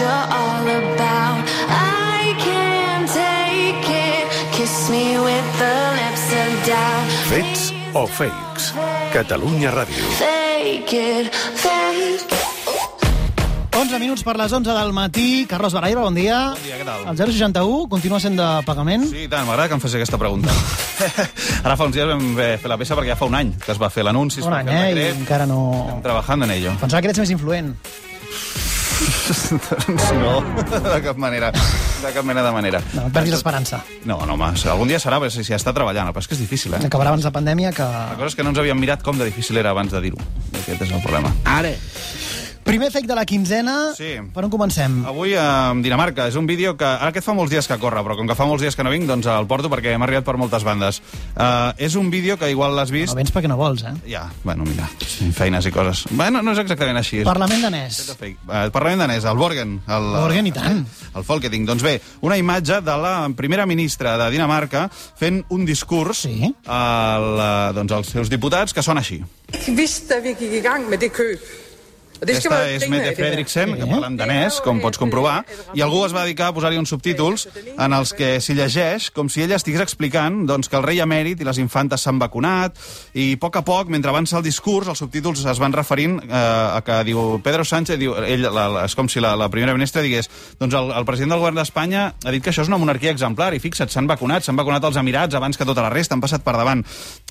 you're all about. I can't take it. Kiss me with the lips of doubt. Fets o fakes? Catalunya Ràdio. Fake it, fake it. 11 minuts per les 11 del matí. Carlos Baraira, bon dia. Bon dia, què tal? El 061 continua sent de pagament? Sí, i tant, m'agrada que em faci aquesta pregunta. Ara fa uns dies vam fer la peça perquè ja fa un any que es va fer l'anunci, Un any, eh? I encara no... Estem treballant en ello. Pensava que eres més influent. no, de cap manera. De cap mena de manera. No, no perdis l'esperança. No, no, home, algun dia serà, però si, si està treballant. Però és que és difícil, eh? Acabarà abans de pandèmia que... La cosa és que no ens havíem mirat com de difícil era abans de dir-ho. Aquest és el problema. Ara. Primer fake de la quinzena. Sí. Per on comencem? Avui a Dinamarca. És un vídeo que... Ara aquest fa molts dies que corre, però com que fa molts dies que no vinc, doncs el porto perquè m'ha arribat per moltes bandes. Uh, és un vídeo que igual l'has vist... No vens perquè no vols, eh? Ja, bueno, mira, feines i coses. Bueno, no és exactament així. Parlament danès. Fake. Eh, El Parlament danès, el Borgen. El, Borgen, i tant. El Folketing. Doncs bé, una imatge de la primera ministra de Dinamarca fent un discurs Sí. al, eh, doncs, als seus diputats que són així. Hvis da vi gik i gang med det skal Aquesta és Mette. Frederiksen, que parla en danès, com pots comprovar, i algú es va dedicar a posar-hi uns subtítols en els que s'hi llegeix com si ella estigués explicant doncs, que el rei emèrit i les infantes s'han vacunat, i a poc a poc, mentre avança el discurs, els subtítols es van referint eh, a que diu Pedro Sánchez, diu, ell, la, la, és com si la, la primera ministra digués doncs el, el president del govern d'Espanya ha dit que això és una monarquia exemplar, i fixa't, s'han vacunat, s'han vacunat els Emirats abans que tota la resta, han passat per davant.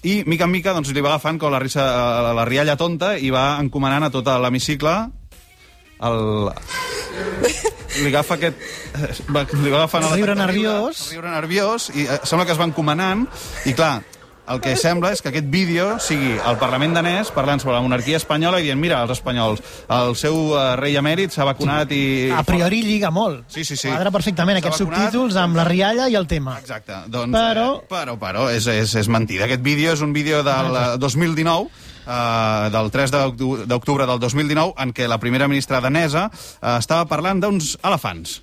I, mica en mica, doncs, li va agafant com la, risa, la, la rialla tonta i va encomanant a tot l'hemicicle el... li agafa aquest... Li va agafant El riure nerviós. El riure nerviós, i eh, sembla que es va encomanant, i clar, el que sembla és que aquest vídeo sigui el Parlament danès parlant sobre la monarquia espanyola i dient, mira, els espanyols, el seu uh, rei emèrit s'ha vacunat i... A priori lliga molt. Sí, sí, sí. Quadra perfectament aquests vacunat. subtítols amb la rialla i el tema. Exacte. Doncs, Però- Eh, però, però, és, és, és mentida. Aquest vídeo és un vídeo del eh, 2019, eh, del 3 d'octu- d'octubre del 2019, en què la primera ministra danesa eh, estava parlant d'uns elefants.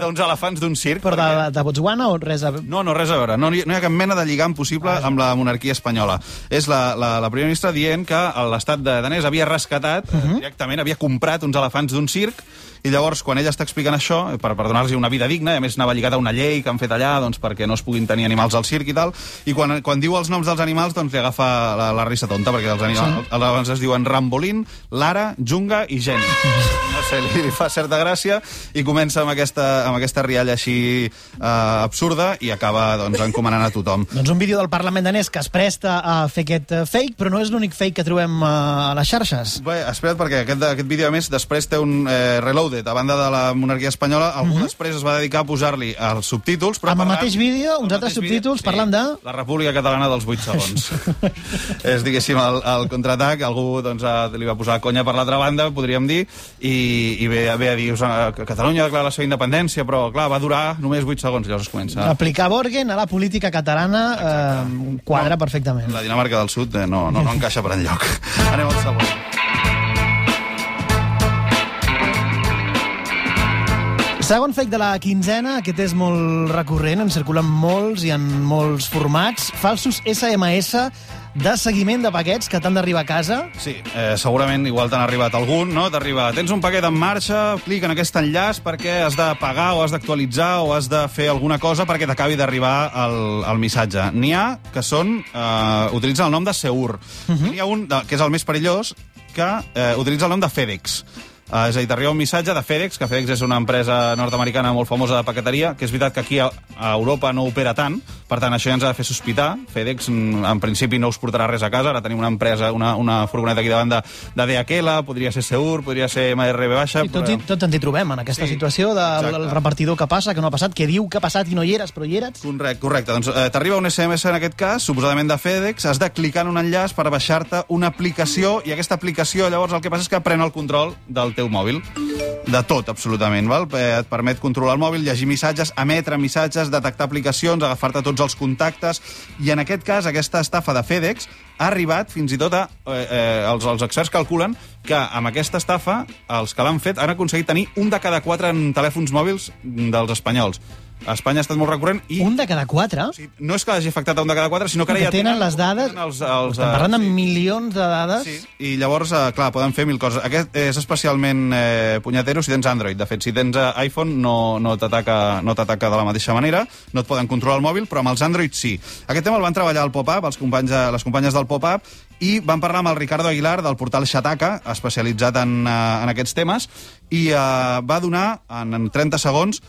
D'uns elefants d'un circ. Però de, perquè- de Botswana o res a... no, no, res a veure. No, no hi ha cap mena de lligam possible amb la monarquia espanyola. És la, la, la primera ministra dient que l'estat de danès havia rescatat, uh -huh. directament, havia comprat uns elefants d'un circ, i llavors, quan ella està explicant això, per, per donar-los una vida digna, i a més anava lligat a una llei que han fet allà doncs, perquè no es puguin tenir animals al circ i tal, i quan, quan diu els noms dels animals, doncs li agafa la, la risa tonta, perquè els animals, els elefants es diuen Rambolín, Lara, Junga i Jenny. No sé, li, li fa certa gràcia, i comença amb aquesta, amb aquesta rialla així eh, absurda, i acaba doncs, encomanant a tothom. Doncs un vídeo del Parlament danès que es presta a fer aquest eh, fake, però no és l'únic fake que trobem eh, a les xarxes. Bé, espera't, perquè aquest, aquest vídeo, a més, després té un eh, reloaded. A banda de la monarquia espanyola, algú després es va dedicar a posar-li els subtítols, però Amb el parlant- mateix vídeo, uns el altres mateix vídeo, subtítols, parlant de... La República Catalana dels 8 segons. és, diguéssim, el, el contraatac, algú doncs, a, li va posar conya per l'altra banda, podríem dir, i, i ve, ve a dir, "Us- que Catalunya declara la seva independència, però, clar, va durar només 8 segons, llavors es comença... Aplicar Borgen a la política catalana eh, quadra perfectament. La Dinamarca del Sud eh, no, no, no encaixa per enlloc. Anem al següent. Segon fake de la quinzena, aquest és molt recurrent, en circulen molts i en molts formats. Falsos SMS de seguiment de paquets que t'han d'arribar a casa. Sí, eh, segurament igual t'han arribat algun, no? T'arriba, tens un paquet en marxa, clic en aquest enllaç perquè has de pagar o has d'actualitzar o has de fer alguna cosa perquè t'acabi d'arribar el, el missatge. N'hi ha que són, eh, utilitzen el nom de Seur. Uh -huh. N'hi ha un de, que és el més perillós que eh, utilitza el nom de FedEx. Uh, és a dir, t'arriba un missatge de FedEx, que FedEx és una empresa nord-americana molt famosa de paqueteria, que és veritat que aquí a, a Europa no opera tant, per tant, això ja ens ha de fer sospitar. FedEx, mm, en principi, no us portarà res a casa. Ara tenim una empresa, una, una furgoneta aquí davant de, de DHL, podria ser Seur, podria ser MRB baixa... I tot, i, tot ens hi trobem, en aquesta Sí, situació del exacte. del repartidor que passa, que no ha passat, que diu que ha passat i no hi eres, però hi eres. Correcte, correcte. Doncs eh, t'arriba un SMS en aquest cas, suposadament de FedEx, has de clicar en un enllaç per baixar-te una aplicació i aquesta aplicació llavors el que passa és que pren el control del teu mòbil. De tot, absolutament. Val? Eh, Et permet controlar el mòbil, llegir missatges, emetre missatges, detectar aplicacions, agafar-te tots els contactes... I en aquest cas, aquesta estafa de FedEx ha arribat fins i tot a... Eh, eh, els, els experts calculen que amb aquesta estafa, els que l'han fet han aconseguit tenir un de cada quatre en telèfons mòbils dels espanyols. A Espanya ha estat molt recurrent i Un de cada quatre? Sí, no és que hagi afectat a un de cada quatre, sinó que ara que ja tenen les dades... tenen Els, els, Estem parlant de sí. milions de dades. Sí, i llavors, eh, clar, poden fer mil coses. Aquest és especialment eh, punyetero si tens Android. De fet, si tens eh, iPhone no, no t'ataca no de la mateixa manera, no et poden controlar el mòbil, però amb els Android sí. Aquest tema el van treballar al Pop-Up, els companys, les companyes del Pop-Up, i van parlar amb el Ricardo Aguilar del portal Xataca, especialitzat en, eh, en aquests temes, i eh, va donar, en, en 30 segons,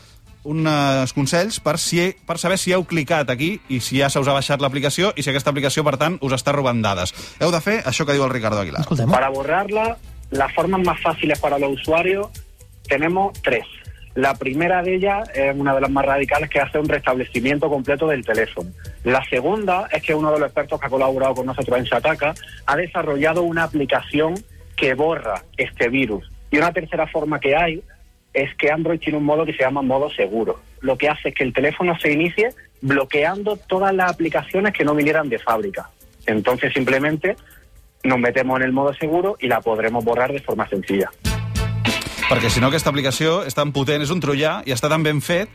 uns consells per, si, per saber si heu clicat aquí i si ja se us ha baixat l'aplicació i si aquesta aplicació, per tant, us està robant dades. Heu de fer això que diu el Ricardo Aguilar. Escoltem. Para borrarla, las formas más fáciles para los usuarios tenemos tres. La primera de ellas es una de las más radicales, que hace un restablecimiento completo del teléfono. La segunda es que uno de los expertos que ha colaborado con nosotros en Shataka ha desarrollado una aplicación que borra este virus. Y una tercera forma que hay es que Android tiene un modo que se llama modo seguro. Lo que hace es que el teléfono se inicie bloqueando todas las aplicaciones que no vinieran de fábrica. Entonces simplemente nos metemos en el modo seguro y la podremos borrar de forma sencilla. Perquè si no aquesta aplicació és tan potent, és un troià i està tan ben fet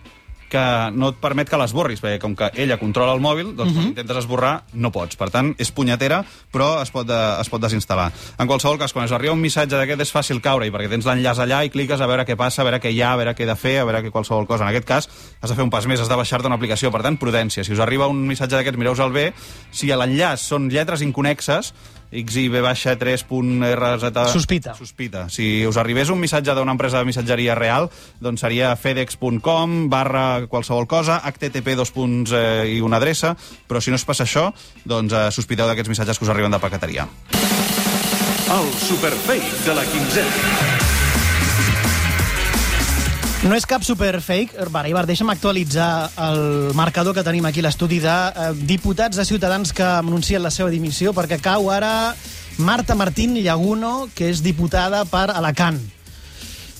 que no et permet que l'esborris, perquè com que ella controla el mòbil, doncs quan intentes esborrar no pots. Per tant, és punyetera, però es pot, de, es pot desinstal·lar. En qualsevol cas, quan us arriba un missatge d'aquest és fàcil caure-hi, perquè tens l'enllaç allà i cliques a veure què passa, a veure què hi ha, a veure què he de fer, a veure què qualsevol cosa. En aquest cas, has de fer un pas més, has de baixar-te una aplicació. Per tant, prudència. Si us arriba un missatge d'aquests, mireu-vos el bé. Si a l'enllaç són lletres inconexes, xib-3.rz... Sospita. Sospita. Si us arribés un missatge d'una empresa de missatgeria real, doncs seria fedex.com barra qualsevol cosa, http dos punts eh, i una adreça, però si no es passa això, doncs eh, sospiteu d'aquests missatges que us arriben de paqueteria. El superfake de la quinzena. No és cap superfake. Va, Ibar, deixa'm actualitzar el marcador que tenim aquí a l'estudi de eh, diputats de Ciutadans que anuncien la seva dimissió, perquè cau ara Marta Martín Llaguno, que és diputada per Alacant.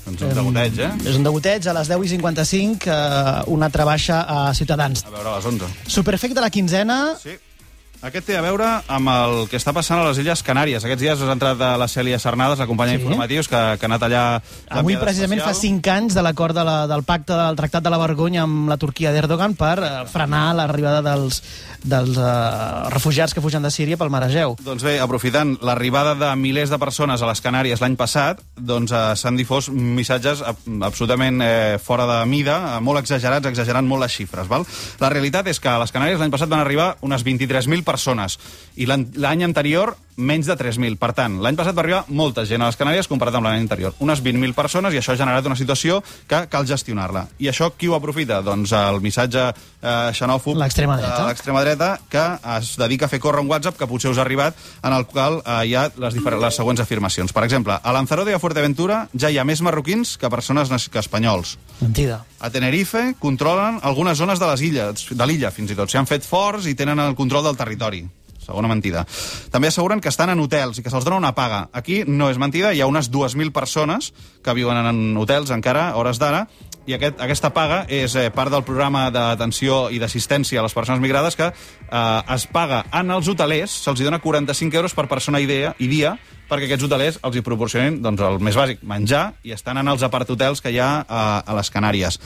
Doncs un degoteig, eh? És un degoteig a les 10 i 55, eh, una altra baixa a Ciutadans. A veure, a les 11. Superfake de la quinzena, Sí. Aquest té a veure amb el que està passant a les Illes Canàries. Aquests dies us ha entrat a la Cèlia Sarnades, la companya Sí. d'informatius, que, que ha anat allà... Avui, precisament, fa especial. 5 anys de l'acord de la, del pacte del Tractat de la Vergonya amb la Turquia d'Erdogan per eh, frenar l'arribada dels, dels eh, refugiats que fugen de Síria pel Mar Egeu. Doncs bé, aprofitant l'arribada de milers de persones a les Canàries l'any passat, doncs eh, s'han difós missatges ab- absolutament eh, fora de mida, eh, molt exagerats, exagerant molt les xifres. Val? La realitat és que a les Canàries l'any passat van arribar unes 23.000 persones i l'an- l'any anterior menys de 3.000. Per tant, l'any passat va arribar molta gent a les Canàries comparat amb l'any anterior. Unes 20.000 persones i això ha generat una situació que cal gestionar-la. I això qui ho aprofita? Doncs el missatge eh, xenòfob L'extrema dreta. de l'extrema dreta que es dedica a fer córrer un WhatsApp que potser us ha arribat en el qual eh, hi ha les, les següents afirmacions. Per exemple, a Lanzarote i a Fuerteventura ja hi ha més marroquins que persones que espanyols. Mentida. A Tenerife controlen algunes zones de les illes, de l'illa fins i tot. S'hi han fet forts i tenen el control del territori. Segona mentida. També asseguren que estan en hotels i que se'ls dona una paga. Aquí no és mentida, hi ha unes 2.000 persones que viuen en hotels encara, hores d'ara, i aquest, aquesta paga és eh, part del programa d'atenció i d'assistència a les persones migrades que eh, es paga en els hotelers, se'ls dona 45 euros per persona i dia, i dia perquè aquests hotelers els hi proporcionin doncs, el més bàsic, menjar, i estan en els apart-hotels que hi ha a, a les Canàries.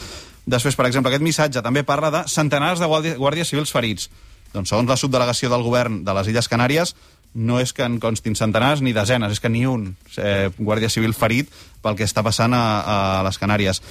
Després, per exemple, aquest missatge també parla de centenars de guàrdies civils ferits. Doncs segons la subdelegació del govern de les Illes Canàries, no és que en constin centenars ni desenes, és que ni un eh, guàrdia civil ferit pel que està passant a, a les Canàries.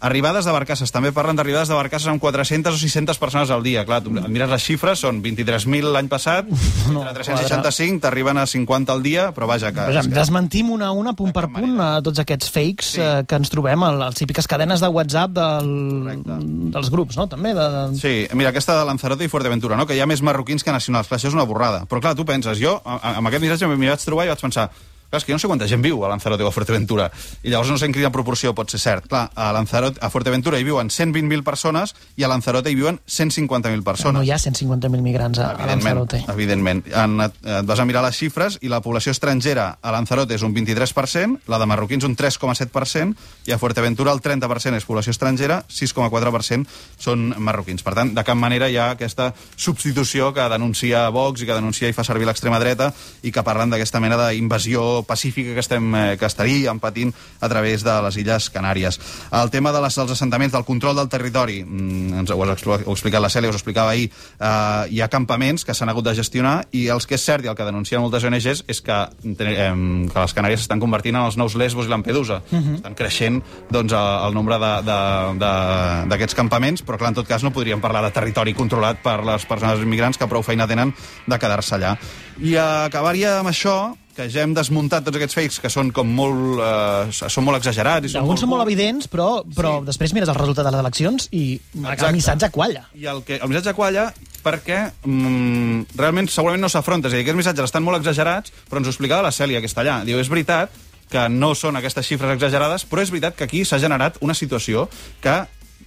Arribades de barcasses, també parlen d'arribades de barcasses amb 400 o 600 persones al dia. Clar, tu mires les xifres, són 23.000 l'any passat, No, entre 365 t'arriben a 50 al dia, però vaja, que... Vaja, desmentim una a una, punt per punt, manera. a tots aquests fakes Sí. eh, que ens trobem a les típiques cadenes de WhatsApp del, Correcte. dels grups, no? També de... Sí, mira, aquesta de Lanzarote i Fuerteventura, no? que hi ha més marroquins que nacionals. Clar, això és una borrada. Però clar, tu penses, jo amb aquest missatge m'hi vaig trobar i vaig pensar clar, és que jo no sé quanta gent viu a Lanzarote o a Fuerteventura. I llavors no sé en quina proporció pot ser cert. Clar, a, Lanzarote, a Fuerteventura hi viuen 120.000 persones i a Lanzarote hi viuen 150.000 persones. No hi ha 150.000 migrants a, a Lanzarote. Evidentment. En, et vas a mirar les xifres i la població estrangera a Lanzarote és un 23%, la de marroquins un 3,7% i a Fuerteventura el 30% és població estrangera, 6,4% són marroquins. Per tant, de cap manera hi ha aquesta substitució que denuncia Vox i que denuncia i fa servir l'extrema dreta i que parlen d'aquesta mena d'invasió pacífica que, estem, eh, que estaríem patint a través de les Illes Canàries. El tema de les, dels assentaments, del control del territori, mm, ens ho, has expl- ho ha explicat la Cèlia, us ho explicava ahir, eh, hi ha campaments que s'han hagut de gestionar i els que és cert i el que denuncien moltes ONGs és que, eh, que les Canàries s'estan convertint en els nous Lesbos i Lampedusa. Uh -huh. Estan creixent doncs, el, el nombre d'aquests campaments, però clar, en tot cas no podríem parlar de territori controlat per les persones immigrants que prou feina tenen de quedar-se allà. I acabaria amb això, que ja hem desmuntat tots aquests fakes que són com molt, eh, són molt exagerats. I són Alguns són molt evidents, però, però sí. després mires el resultat de les eleccions i Exacte. el missatge qualla. I el, que, el missatge qualla perquè mm, realment segurament no s'afronta. És a dir, aquests missatges estan molt exagerats, però ens ho explicava la Cèlia, que està allà. Diu, és veritat que no són aquestes xifres exagerades, però és veritat que aquí s'ha generat una situació que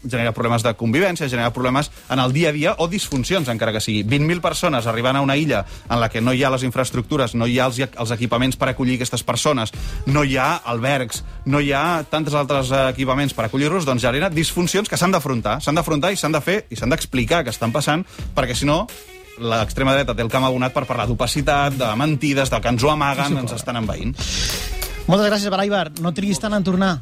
genera problemes de convivència, genera problemes en el dia a dia o disfuncions, encara que sigui. 20.000 persones arribant a una illa en la que no hi ha les infraestructures, no hi ha els, els equipaments per acollir aquestes persones, no hi ha albergs, no hi ha tantes altres equipaments per acollir-los, doncs genera disfuncions que s'han d'afrontar, s'han d'afrontar i s'han de fer i s'han d'explicar que estan passant, perquè si no l'extrema dreta té el camp abonat per parlar d'opacitat, de mentides, de que ens ho amaguen, ens estan envaint. Moltes gràcies, Baraibar. No triguis tant en tornar.